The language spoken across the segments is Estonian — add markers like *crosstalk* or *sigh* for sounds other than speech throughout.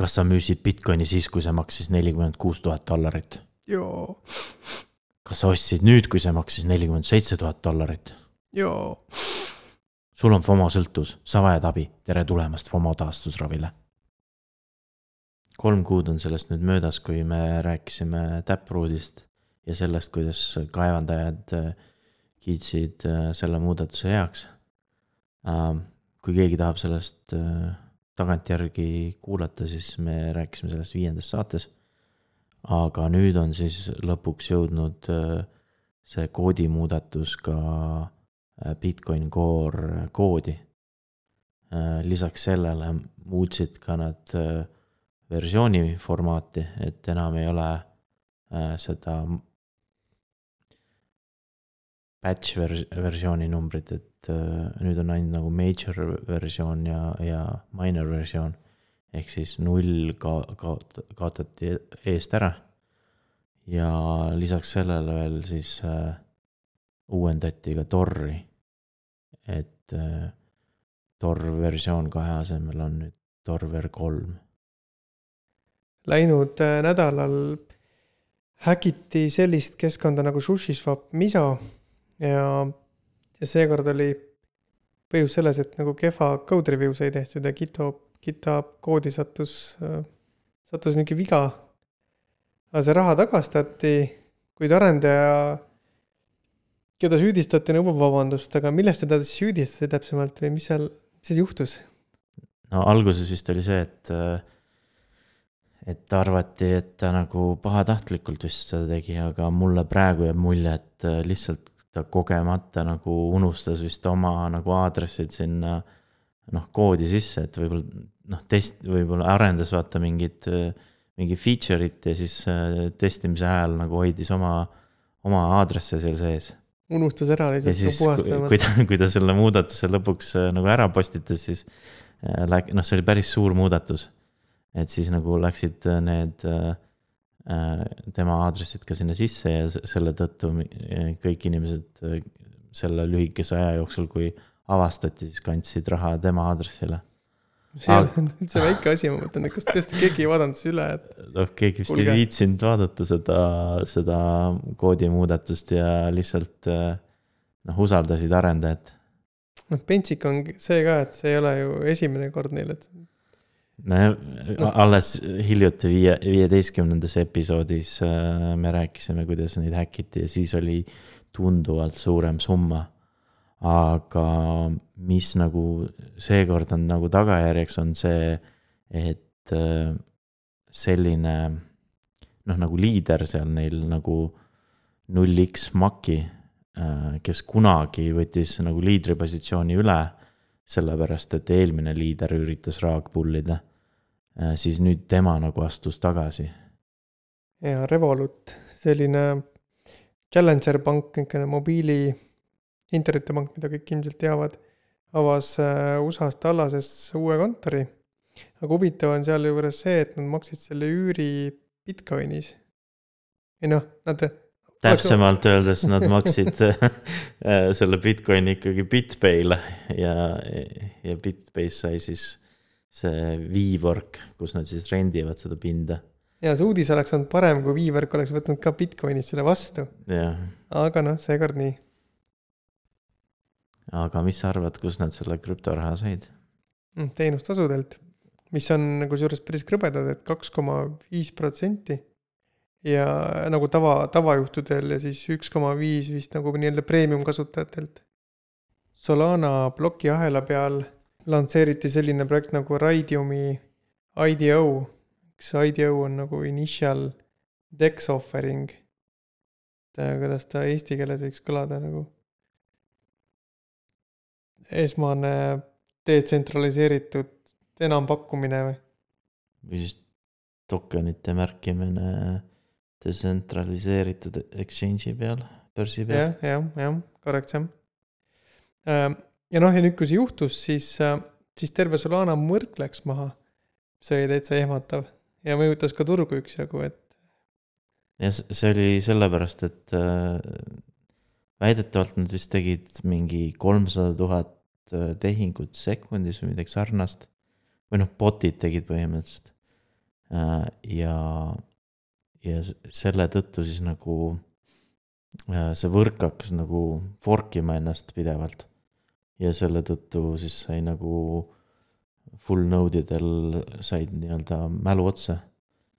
kas sa müüsid Bitcoini siis, kui see maksis nelikümmend kuus tuhat dollarit? joo, kas sa ostsid nüüd, kui see maksis nelikümmend seitse tuhat dollarit? joo. sul on FOMO sõltuvus, sa vajad abi, tere tulemast FOMO taastusravile. kolm kuud on sellest nüüd möödas, kui me rääkisime Taprootist ja sellest, kuidas kaevandajad äh, kiitsid äh, selle muudatuse heaks. Ähm, kui keegi tahab sellest äh, tagantjärgi kuulata, siis me rääkisime sellest viiendas saates. aga nüüd on siis lõpuks jõudnud see koodimuudatus ka Bitcoin Core koodi. lisaks sellele muutsid ka nad versiooni formaati, et enam ei ole seda batch vers-, versiooni numbrid, et äh, nüüd on ainult nagu major versioon ja, ja minor versioon. ehk siis null ka-, kaot-, kaotati eest ära. ja lisaks sellele veel siis äh, uuendati ka Torri. et äh, Tor versioon kahe asemel on nüüd Torver kolm. Läinud äh, nädalal häkiti sellist keskkonda nagu SushiSwap Miso ja, ja seekord oli põhjus selles, et nagu kehva code review sai tehtud ja GitHub, GitHub koodi sattus, sattus niisugune viga. aga see raha tagastati, kuid arendaja, keda süüdistati, nõuab vabandust, aga millest teda siis süüdistati täpsemalt või mis seal, mis seal juhtus? no alguses vist oli see, et et arvati, et ta nagu pahatahtlikult vist seda tegi, aga mulle praegu jääb mulje, et lihtsalt ta kogemata nagu unustas vist oma nagu aadressid sinna noh, koodi sisse, et võib-olla noh, test, võib-olla arendas vaata mingit, mingi feature'it ja siis äh, testimise ajal nagu hoidis oma, oma aadresse seal sees. unustas ära lihtsalt. ja siis, kui ta, kui ta selle muudatuse lõpuks äh, nagu ära postitas, siis äh, läk-, noh, see oli päris suur muudatus. et siis nagu läksid need Äh, tema aadressid ka sinna sisse ja selle tõttu kõik inimesed äh, selle lühikese aja jooksul, kui avastati, siis kandsid raha tema aadressile. see ei ole *laughs* üldse väike asi, ma mõtlen, et kas tõesti keegi ei vaadanud siis üle, et. noh, keegi vist Kulge. ei viitsinud vaadata seda, seda koodimuudatust ja lihtsalt äh, noh, usaldasid arendajat. noh, pentsik on see ka, et see ei ole ju esimene kord neil, et alles hiljuti viie, viieteistkümnendas episoodis äh, me rääkisime, kuidas neid häkiti ja siis oli tunduvalt suurem summa. aga mis nagu seekord on nagu tagajärjeks, on see, et äh, selline noh, nagu liider seal neil nagu null X Maki, äh, kes kunagi võttis nagu liidripositsiooni üle sellepärast, et eelmine liider üritas raag pullida Äh, siis nüüd tema nagu astus tagasi. ja Revolut, selline challenger pank, niisugune mobiili internetipank, mida kõik ilmselt teavad, avas äh, USA-s Tallases uue kontori. aga huvitav on sealjuures see, et nad maksid selle üüri Bitcoinis. ei noh, nad täpsemalt öeldes nad maksid äh, selle Bitcoini ikkagi BitPay'le ja, ja BitPay sai siis see viivork, kus nad siis rendivad seda pinda. ja see uudis oleks olnud parem, kui viivork oleks võtnud ka Bitcoinis selle vastu. aga noh, seekord nii. aga mis sa arvad, kust nad selle krüptoraha said? Mm, teenustasudelt, mis on kusjuures päris krõbedad, et kaks koma viis protsenti. ja nagu tava, tavajuhtudel ja siis üks koma viis vist nagu nii-öelda premium kasutajatelt. Solana plokiahela peal lansseeriti selline projekt nagu Raidiumi IDO, kas IDO on nagu initial dex offering. kuidas ta eesti keeles võiks kõlada nagu? esmane detsentraliseeritud enampakkumine või? või siis tokenite märkimine detsentraliseeritud exchange'i peal, börsi peal ja,. jah, jah, jah, korrekt, jah ja noh, ja nüüd, kui see juhtus, siis, äh, siis terve Solana mõrk läks maha. see oli täitsa ehmatav ja mõjutas ka turgu üksjagu, et. ja see oli sellepärast, et äh, väidetavalt nad vist tegid mingi kolmsada tuhat äh, tehingut sekundis või midagi sarnast. või noh, bot'id tegid põhimõtteliselt. Ja, ja selle tõttu siis nagu see võrk hakkas nagu fork ima ennast pidevalt. Ja selle tõttu siis sai nagu full node idel said nii-öelda mälu otsa.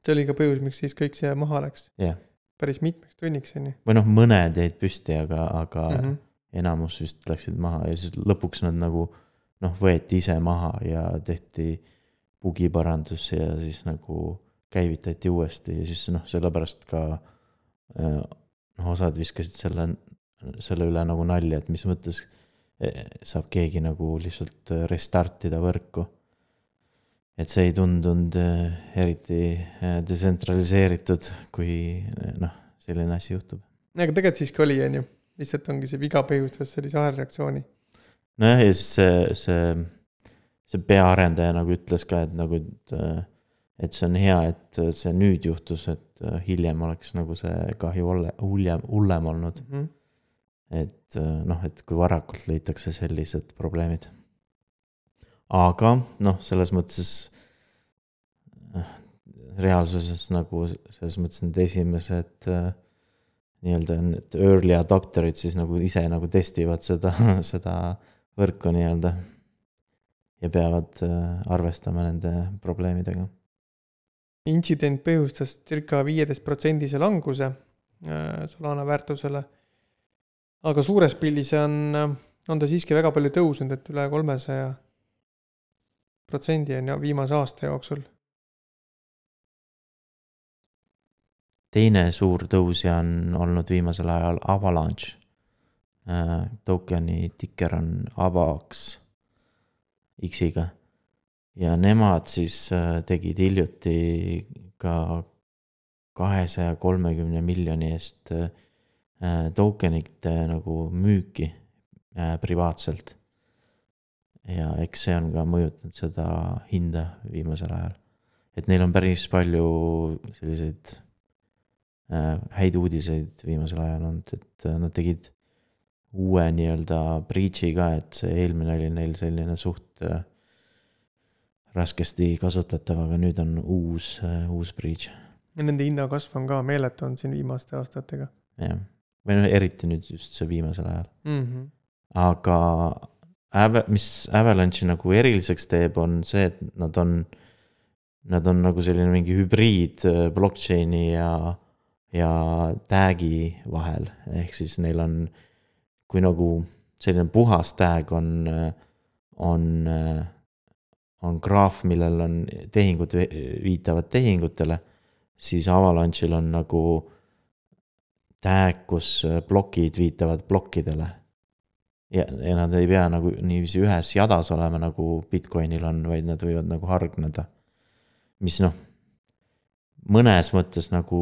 see oli ka põhjus, miks siis kõik see maha läks. Jah. päris mitmeks tunniks, on ju. või noh, mõned jäid püsti, aga, aga mm. -hmm. enamus vist läksid maha ja siis lõpuks nad nagu noh, võeti ise maha ja tehti bugiparandus ja siis nagu käivitati uuesti ja siis noh, sellepärast ka äh, noh, osad viskasid selle, selle üle nagu nalja, et mis mõttes saab keegi nagu lihtsalt restart ida võrku. et see ei tundunud eh, eriti eh, detsentraliseeritud, kui eh, noh, selline asi juhtub. aga tegelikult siiski oli, on ju. lihtsalt ongi see viga põhjustas sellise ahelreaktsiooni. nojah, ja siis see, see, see peaarendaja nagu ütles ka, et nagu, et, et see on hea, et see nüüd juhtus, et hiljem oleks nagu see kahju hulle-, hullem, hullem olnud. Mhm. Et noh, et kui varakult leitakse sellised probleemid. aga noh, selles mõttes eh, reaalsuses nagu selles mõttes need esimesed eh, nii-öelda need early adopter'id siis nagu ise nagu testivad seda, *laughs* seda võrku nii-öelda. ja peavad arvestama nende probleemidega. intsident põhjustas circa viieteist protsendise languse äh, Solana väärtusele. Aga suures pildis on, on ta siiski väga palju tõusnud, et üle kolmesaja protsendi on ju viimase aasta jooksul. teine suur tõusja on olnud viimasel ajal Avalanche. Tokeni tikker on Avax X-iga ja nemad siis äh, tegid hiljuti ka kahesaja kolmekümne miljoni eest äh, tokenite nagu müüki äh, privaatselt. ja eks see on ka mõjutanud seda hinda viimasel ajal. et neil on päris palju selliseid äh, häid uudiseid viimasel ajal olnud, et äh, nad tegid uue nii-öelda breach'i ka, et see eelmine oli neil selline suht äh, raskesti kasutatav, aga nüüd on uus, uus breach, ja nende hinnakasv on ka meeletu olnud siin viimaste aastatega jah. Või noh, eriti nüüd just see viimasel ajal. mm. -hmm. aga Ava-, mis Avalanche'i nagu eriliseks teeb, on see, et nad on, nad on nagu selline mingi hübriid äh, blockchain'i ja, ja tag'i vahel, ehk siis neil on, kui nagu selline puhas tag on, on, on graaf, millel on tehingud vi- viitavad tehingutele, siis Avalanche'il on nagu tag, kus plokid viitavad plokkidele ja, ja nad ei pea nagu niiviisi ühes jadas olema, nagu Bitcoinil on, vaid nad võivad nagu hargneda. mis noh, mõnes mõttes nagu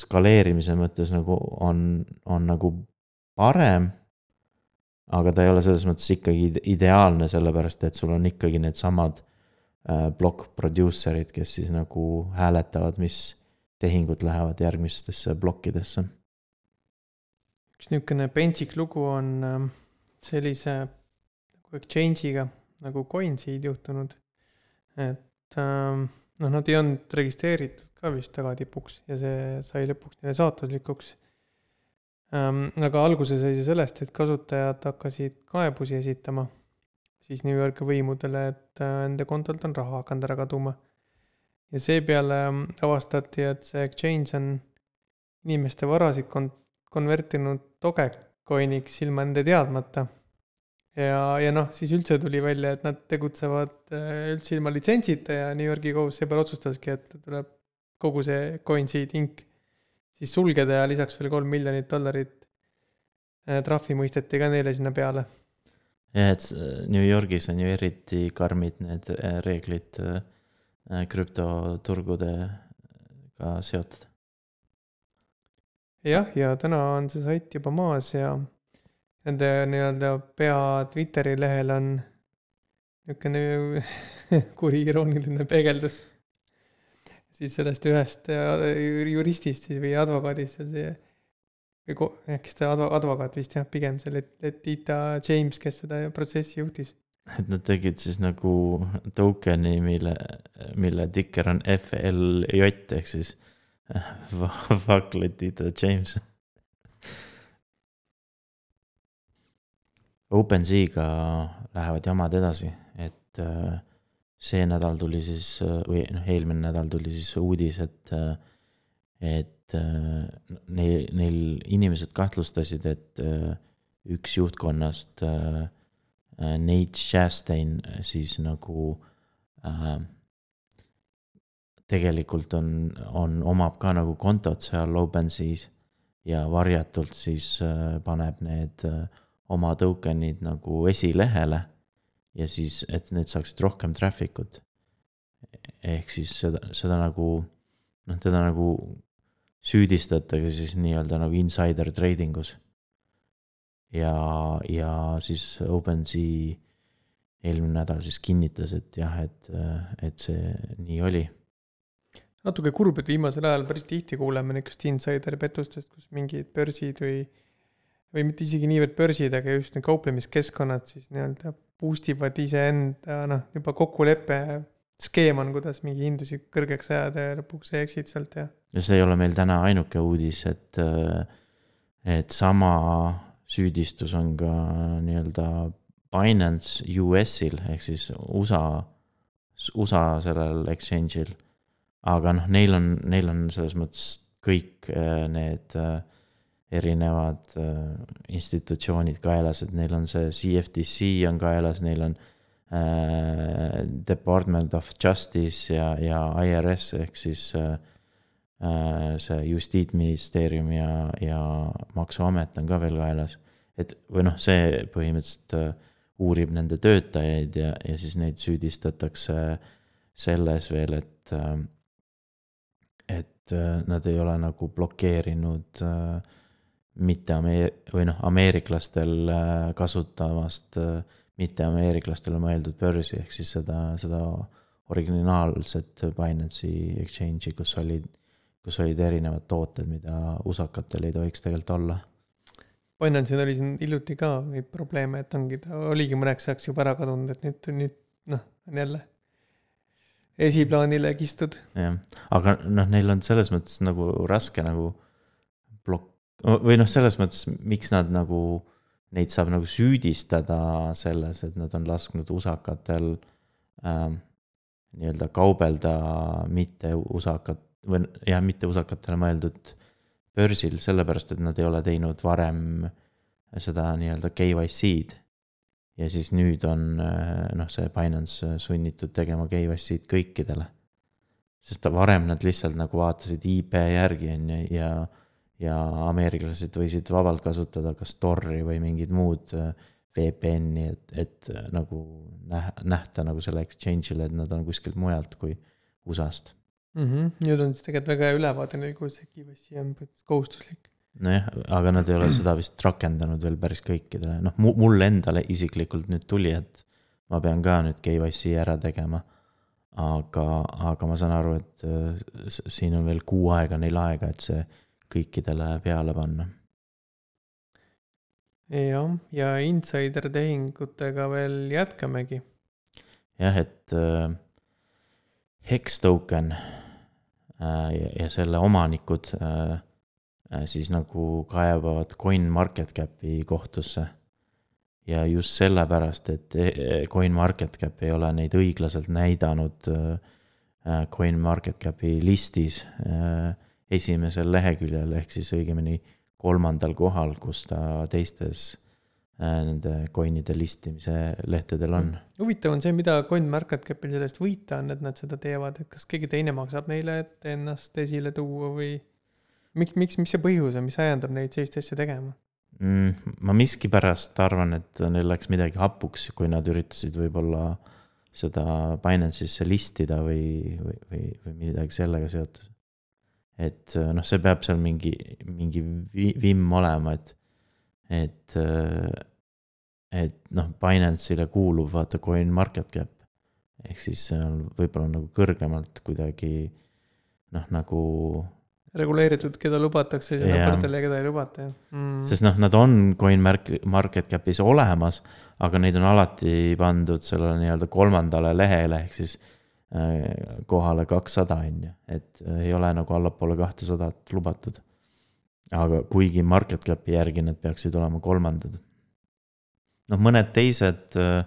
skaleerimise mõttes nagu on, on nagu parem. aga ta ei ole selles mõttes ikkagi ide- ideaalne, sellepärast et sul on ikkagi needsamad äh, block producer'id, kes siis nagu hääletavad, mis tehingud lähevad järgmistesse plokkidesse. üks niisugune pentsik lugu on ähm, sellise nagu exchange'iga nagu Coinseed juhtunud. et ähm, noh, nad ei olnud registreeritud ka vist tagatipuks ja see sai lõpuks neile saatuslikuks ähm,. aga alguse sai see sellest, et kasutajad hakkasid kaebusi esitama siis New Yorgi võimudele, et äh, nende kontolt on raha hakanud ära kaduma. Ja seepeale ähm, avastati, et see exchange on inimeste varasid kon-, konvertinud Dogecoiniks ilma nende teadmata. ja, ja noh, siis üldse tuli välja, et nad tegutsevad äh, üldse ilma litsentsita ja New Yorgi kohus seepeale otsustaski, et tuleb kogu see Coinseed Inc siis sulgeda ja lisaks veel kolm miljonit dollarit äh, trahvi mõisteti ka neile sinna peale. jah, et s- New Yorgis on ju eriti karmid need äh, reeglid äh, äh, krüptoturgudega seotud. jah, ja täna on see sait juba maas ja nende nii-öelda pea Twitteri lehel on niisugune *laughs* kuri irooniline peegeldus siis sellest ühest äh, juristist siis või advokaadist ja see või ko-, siis ta advo-, advokaat vist jah, pigem see Let- Letita James, kes seda protsessi juhtis. Et nad tegid siis nagu token'i, mille, mille tikker on FLJ ehk siis fuck Letita James. OpenSea'ga lähevad jamad edasi, et äh, see nädal tuli siis või noh, eelmine nädal tuli siis uudis, et, et neil, neil inimesed kahtlustasid, et üks juhtkonnast Äh, Nate Chastain siis nagu äh, tegelikult on, on, omab ka nagu kontot seal OpenSea's ja varjatult siis äh, paneb need äh, oma token'id nagu esilehele ja siis, et need saaksid rohkem traffic ut. ehk siis seda, seda nagu noh, teda nagu süüdistatakse siis nii-öelda nagu insider trading us ja, ja siis OpenSea eelmine nädal siis kinnitas, et jah, et, et see nii oli. natuke kurb, et viimasel ajal päris tihti kuuleme niisugust insider pettustest, kus mingid börsid või, või mitte isegi niivõrd börsid, aga just need kauplemiskeskkonnad siis nii-öelda boost ivad iseenda noh, juba kokkulepe, skeem on, kuidas mingi hindusid kõrgeks ajada ja lõpuks sa eksid sealt ja. ja see ei ole meil täna ainuke uudis, et, et sama süüdistus on ka nii-öelda Binance US-il ehk siis USA, USA sellel exchange'il. aga noh, neil on, neil on selles mõttes kõik äh, need äh, erinevad äh, institutsioonid kaelas, et neil on see CFTC on kaelas, neil on Department of Justice ja, ja IRS ehk siis see justiitsministeerium ja, ja maksuamet on ka veel kaelas et või noh, see põhimõtteliselt äh, uurib nende töötajaid ja, ja siis neid süüdistatakse selles veel, et, äh, et äh, nad ei ole nagu blokeerinud mitte ameer-, või noh, ameeriklastel kasutamast mitte ameeriklastele mõeldud börsi, ehk siis seda, seda originaalset Binance'i exchange'i, kus olid, kus olid erinevad tooted, mida usakatel ei tohiks tegelikult olla Binance'il oli siin hiljuti ka neid probleeme, et ongi, ta oligi mõneks ajaks juba ära kadunud, et nüüd, nüüd noh, on jälle esiplaanile kistud. jah, aga noh, neil on selles mõttes nagu raske nagu blok-, või noh, selles mõttes, miks nad nagu, neid saab nagu süüdistada selles, et nad on lasknud usakatel ähm, nii-öelda kaubelda mitte usakat või jah, mitte usakatele mõeldud börsil, sellepärast et nad ei ole teinud varem seda nii-öelda KYC-d. ja siis nüüd on noh, see Binance sunnitud tegema KYC-d kõikidele. sest varem nad lihtsalt nagu vaatasid IP järgi, on ju, ja, ja ameeriklased võisid vabalt kasutada kas Tori või mingid muud VPN-i, et, et nagu näh-, nähta nagu selle exchange'ile, et nad on kuskilt mujalt kui USA-st mm. -hmm. nüüd on siis tegelikult väga hea ülevaade neil, kui see KYC on kohustuslik. nojah, aga nad ei ole seda vist rakendanud veel päris kõikidele, noh, mulle endale isiklikult nüüd tuli, et ma pean ka nüüd KYC ära tegema. aga, aga ma saan aru, et äh, siin on veel kuu aega neil aega, et see kõikidele peale panna. jah, ja insider tehingutega veel jätkamegi. jah, et äh, Hex token ja, ja selle omanikud äh, äh, siis nagu kaebavad CoinMarketCapi kohtusse. ja just sellepärast, et CoinMarketCap ei ole neid õiglaselt näidanud CoinMarketCapi listis esimesel leheküljel, ehk siis õigemini kolmandal kohal, kus ta teistes Äh, nende coin'ide listimise lehtedel on. huvitav on see, mida CoinMarketCapil sellest võita on, et nad seda teevad, et kas keegi teine maksab neile, et ennast esile tuua või miks, miks, mis see põhjus on, mis ajendab neid sellist asja tegema mm,? ma miskipärast arvan, et neil läks midagi hapuks, kui nad üritasid võib-olla seda Binance'isse listida või, või, või, või midagi sellega seotud. et noh, see peab seal mingi, mingi vimm olema, et et, äh, et noh, Binance'ile kuulub vaata CoinMarketCap. ehk siis see on võib-olla nagu kõrgemalt kuidagi noh, nagu. reguleeritud, keda lubatakse sinna Jah. pardale ja keda ei lubata, jah mm.. sest noh, nad on CoinMarketCapis olemas, aga neid on alati pandud sellele nii-öelda kolmandale lehele ehk siis äh, kohale kakssada on ju, et äh, ei ole nagu allapoole kahtesadat lubatud. Aga kuigi market cap'i järgi need peaksid olema kolmandad. noh, mõned teised äh,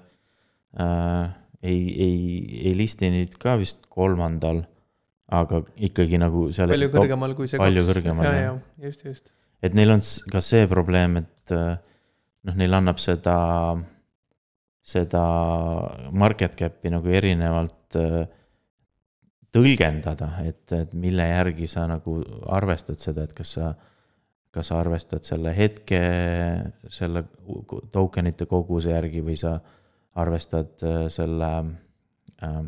äh, ei, ei, ei listi neid ka vist kolmandal, aga ikkagi nagu seal. palju kõrgemal kui see palju kõrgemal, ja, jah. ja just, just. et neil on ka see probleem, et äh, noh, neil annab seda, seda market cap'i nagu erinevalt äh, tõlgendada, et, et mille järgi sa nagu arvestad seda, et kas sa, kas sa arvestad selle hetke, selle tokenite koguse järgi või sa arvestad äh, selle äh,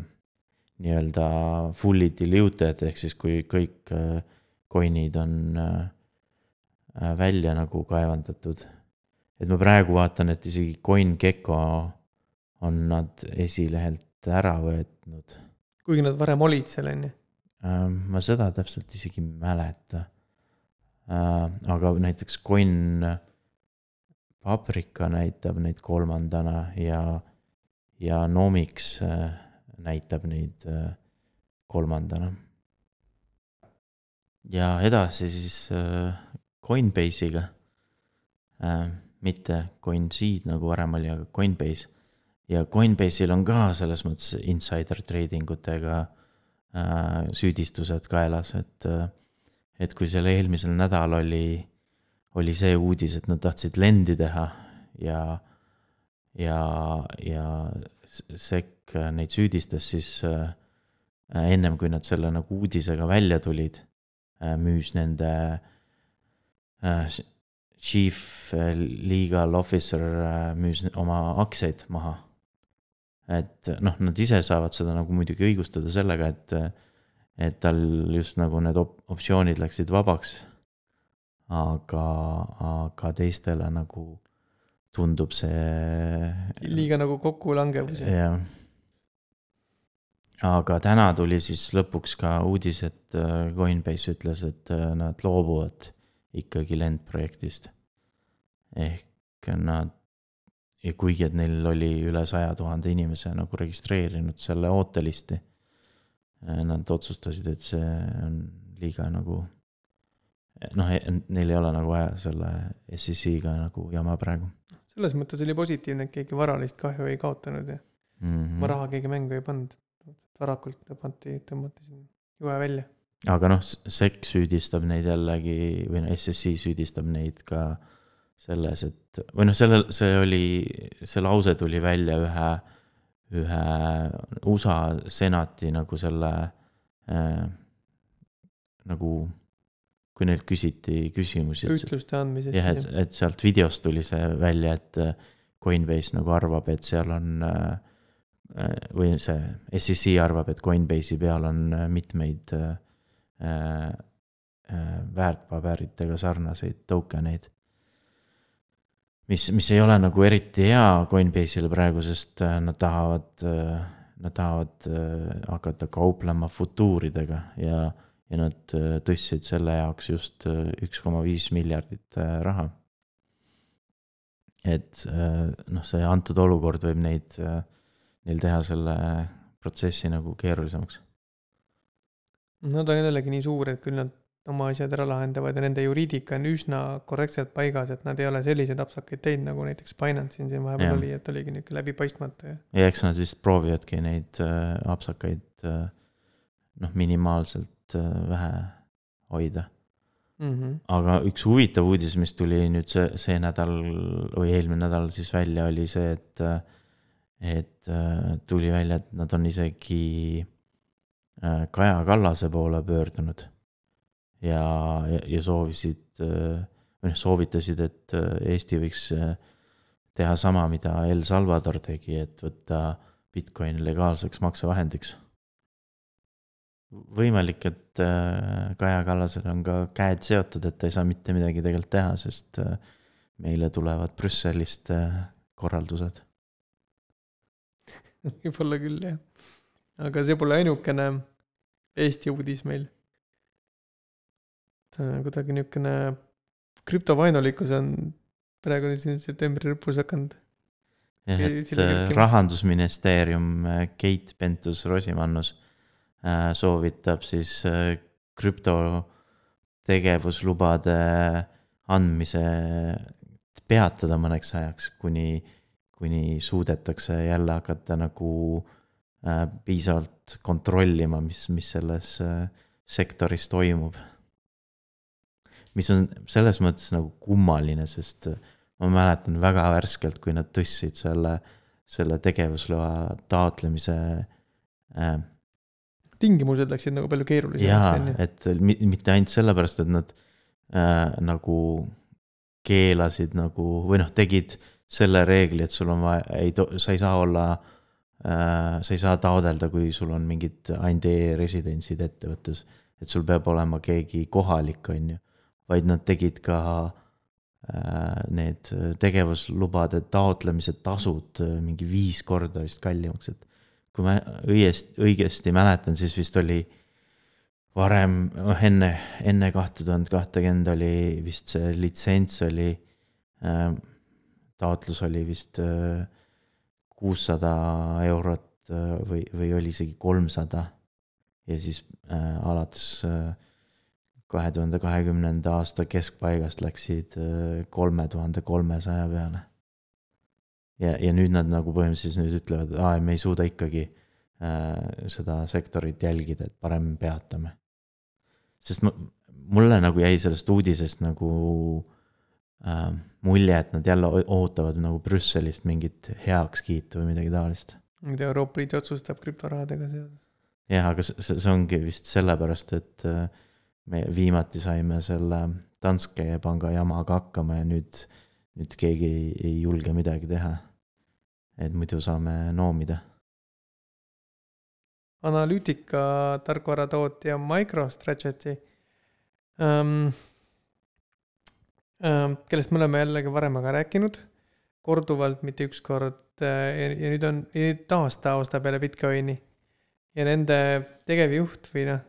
nii-öelda fully diluted ehk siis kui kõik äh, coin'id on äh, äh, välja nagu kaevandatud. et ma praegu vaatan, et isegi CoinGecko on nad esilehelt ära võetnud. kuigi nad varem olid seal, on ju. ma seda täpselt isegi ei mäleta. Aga näiteks Coin Paprika näitab neid kolmandana ja, ja Nomics äh, näitab neid äh, kolmandana. ja edasi siis äh, Coinbase'iga äh,. mitte CoinSeed nagu varem oli, aga Coinbase. ja Coinbase'il on ka selles mõttes insider trading utega äh, süüdistused kaelas, et äh, et kui seal eelmisel nädal oli, oli see uudis, et nad tahtsid lendi teha ja, ja, ja SEC neid süüdistas, siis äh, ennem kui nad selle nagu uudisega välja tulid, müüs nende äh, chief legal officer äh, müüs oma aktsiaid maha. et noh, nad ise saavad seda nagu muidugi õigustada sellega, et et tal just nagu need op- optsioonid läksid vabaks. aga, aga teistele nagu tundub see. liiga nagu kokkulangevus. jah. aga täna tuli siis lõpuks ka uudis, et äh, Coinbase ütles, et äh, nad loobuvad ikkagi lendprojektist. ehk nad, kuigi, et neil oli üle saja tuhande inimese nagu registreerinud selle ootelisti. Nad otsustasid, et see on liiga nagu noh, neil ei ole nagu vaja selle SEC-ga nagu jama praegu selles mõttes oli positiivne, et keegi varalist kahju ei kaotanud ja mm. -hmm. oma raha keegi mängu ei pannud. varakult tõmmati, tõmmati siin jõe välja. aga noh, SEC süüdistab neid jällegi või noh, SSC süüdistab neid ka selles, et või noh, sellel, see oli, see lause tuli välja ühe, ühe USA senati nagu selle äh, nagu, kui neilt küsiti küsimusi. ütluste andmises jah, et et sealt videost tuli see välja, et äh, Coinbase nagu arvab, et seal on äh, äh, või see SEC arvab, et Coinbase'i peal on äh, mitmeid äh, äh, väärtpaberitega sarnaseid token eid. mis, mis ei ole nagu eriti hea Coinbase'ile praegu, sest äh, nad tahavad, nad tahavad äh, hakata kauplema futuuridega ja ja nad äh, tõstsid selle jaoks just äh, üks koma viis miljardit äh, raha. et äh, noh, see antud olukord võib neid, neil teha selle protsessi nagu keerulisemaks. Nad on jällegi nii suur, et küll nad oma asjad ära lahendavad ja nende juriidika on üsna korrektselt paigas, et nad ei ole selliseid apsakaid teinud, nagu näiteks Binance'il siin vahepeal Jah. oli, et oligi nihuke läbipaistmatu ja ja eks nad vist proovivadki neid äh, apsakaid äh, noh, minimaalselt äh, vähe hoida. mm. -hmm. aga üks huvitav uudis, mis tuli nüüd see, see nädal või eelmine nädal siis välja, oli see, et, et äh, tuli välja, et nad on isegi äh, Kaja Kallase poole pöördunud. ja, ja, ja soovisid äh, või noh, soovitasid, et äh, Eesti võiks äh, teha sama, mida El Salvador tegi, et võtta Bitcoin legaalseks maksevahendiks võimalik, et Kaja Kallasel on ka käed seotud, et ta ei saa mitte midagi tegelikult teha, sest meile tulevad Brüsselist korraldused. *laughs* võib-olla küll jah. aga see pole ainukene Eesti uudis meil. Äh, kuidagi niisugune krüptovaenulikkus on praegu siin septembri lõpus hakanud. jah, et äh, rahandusministeerium äh, Keit Pentus-Rosimannus soovitab siis krüptotegevuslubade andmise peatada mõneks ajaks, kuni, kuni suudetakse jälle hakata nagu piisavalt kontrollima, mis, mis selles sektoris toimub. Mis on selles mõttes nagu kummaline, sest äh, ma mäletan väga värskelt, kui nad tõstsid selle, selle tegevusloa taotlemise äh, tingimused läksid nagu palju keerulisemaks, jaa et mi- mitte ainult sellepärast, et nad äh, nagu keelasid nagu või noh, tegid selle reegli, et sul on vaja, ei, sa ei saa olla äh,, sa ei saa taodelda, kui sul on mingid ainult e-residentsid ettevõttes, et sul peab olema keegi kohalik, on ju, vaid nad tegid ka äh, need tegevuslubade taotlemise tasud äh, mingi viis korda vist kallimaks, et kui ma õiesti, õigesti mäletan, siis vist oli varem, noh enne, enne kahte tuhat kahtekümmend oli vist see litsents oli äh,, taotlus oli vist kuussada eurot või, või oli isegi kolmsada. ja siis alates kahe tuhande kahekümnenda aasta keskpaigast läksid kolme tuhande kolmesaja peale. ja, ja nüüd nad nagu põhimõtteliselt nüüd ütlevad, aa, me ei suuda ikkagi äh, seda sektorit jälgida, et parem peatame. sest ma, mulle nagu jäi sellest uudisest nagu äh, mulje, et nad jälle ootavad nagu Brüsselist mingit heakskiitu või midagi taolist. mida Euroopa Liit otsustab krüptorahadega seoses. jah, aga see, see see ongi vist sellepärast, et äh, me viimati saime selle Danske panga jamaga hakkama ja nüüd, nüüd keegi ei, ei julge midagi teha. et muidu saame noomida. analüütika tarkvaratootja MicroStrategy ähm,, ähm,, kellest me oleme jällegi varem aga rääkinud, korduvalt, mitte üks kord äh, ja, ja nüüd on, taas ta ostab jälle Bitcoini. ja nende tegevjuht või noh,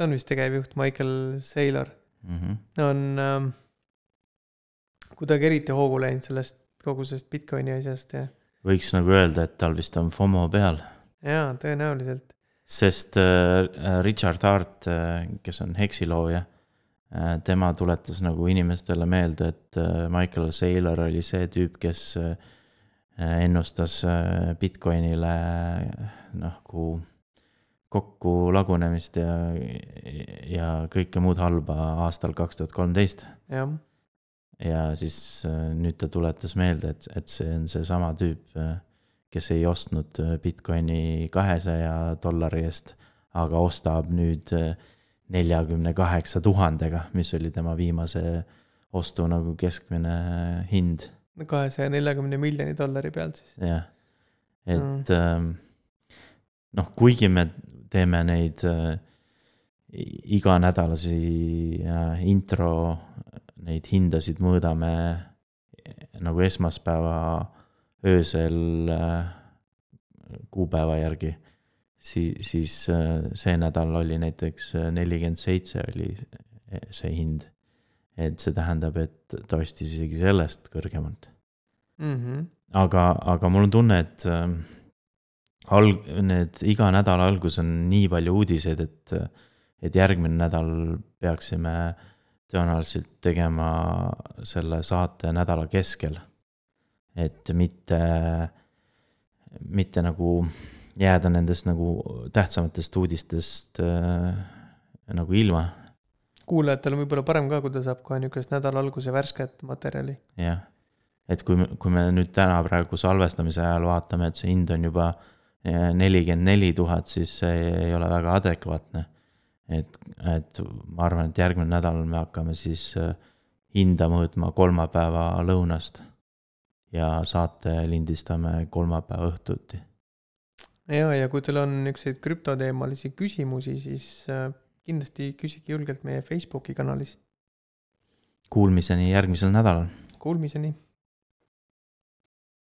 ta on vist tegevjuht, Michael Saylor Mm -hmm. on ähm, kuidagi eriti hoogu läinud sellest kogu sellest Bitcoini asjast ja, võiks nagu öelda, et tal vist on FOMO peal, jaa, tõenäoliselt. sest äh, Richard Hart äh,, kes on Hexi looja äh,, tema tuletas nagu inimestele meelde, et äh, Michael Saylor oli see tüüp, kes äh, ennustas äh, Bitcoinile nagu kokku lagunemist ja, ja kõike muud halba aastal kaks tuhat kolmteist. jah, ja siis äh, nüüd ta tuletas meelde, et, et see on seesama tüüp, kes ei ostnud äh, Bitcoini kahesaja dollari eest, aga ostab nüüd äh, neljakümne kaheksa tuhandega, mis oli tema viimase ostu nagu keskmine hind, kahesaja neljakümne miljoni dollari pealt siis. jah. et ähm, noh, kuigi me teeme neid äh, iganädalasi äh, intro, neid hindasid mõõdame nagu esmaspäeva öösel äh, kuupäeva järgi, siis, siis see nädal oli näiteks nelikümmend seitse oli see hind. et see tähendab, et ta ostis isegi sellest kõrgemalt. mm. -hmm. aga, aga mul on tunne, et alg-, need iga nädala algus on nii palju uudiseid, et, et järgmine nädal peaksime tõenäoliselt tegema selle saate nädala keskel. et mitte, mitte nagu jääda nendest nagu tähtsamatest uudistest äh, nagu ilma, kuulajatel on võib-olla parem ka, kui ta saab kohe niisugust nädala alguse värsket materjali. jah. et kui, kui me nüüd täna praegu salvestamise ajal vaatame, et see hind on juba eh, nelikümmend neli tuhat, siis see ei ole väga adekvaatne. et, et ma arvan, et järgmine nädal me hakkame siis eh, hinda mõõtma kolmapäeva lõunast. ja saate lindistame kolmapäeva õhtuti. ja, ja kui teil on niisuguseid krüptoteemalisi küsimusi, siis äh, kindlasti küsige julgelt meie Facebooki kanalis. Kuulmiseni järgmisel nädalal. Kuulmiseni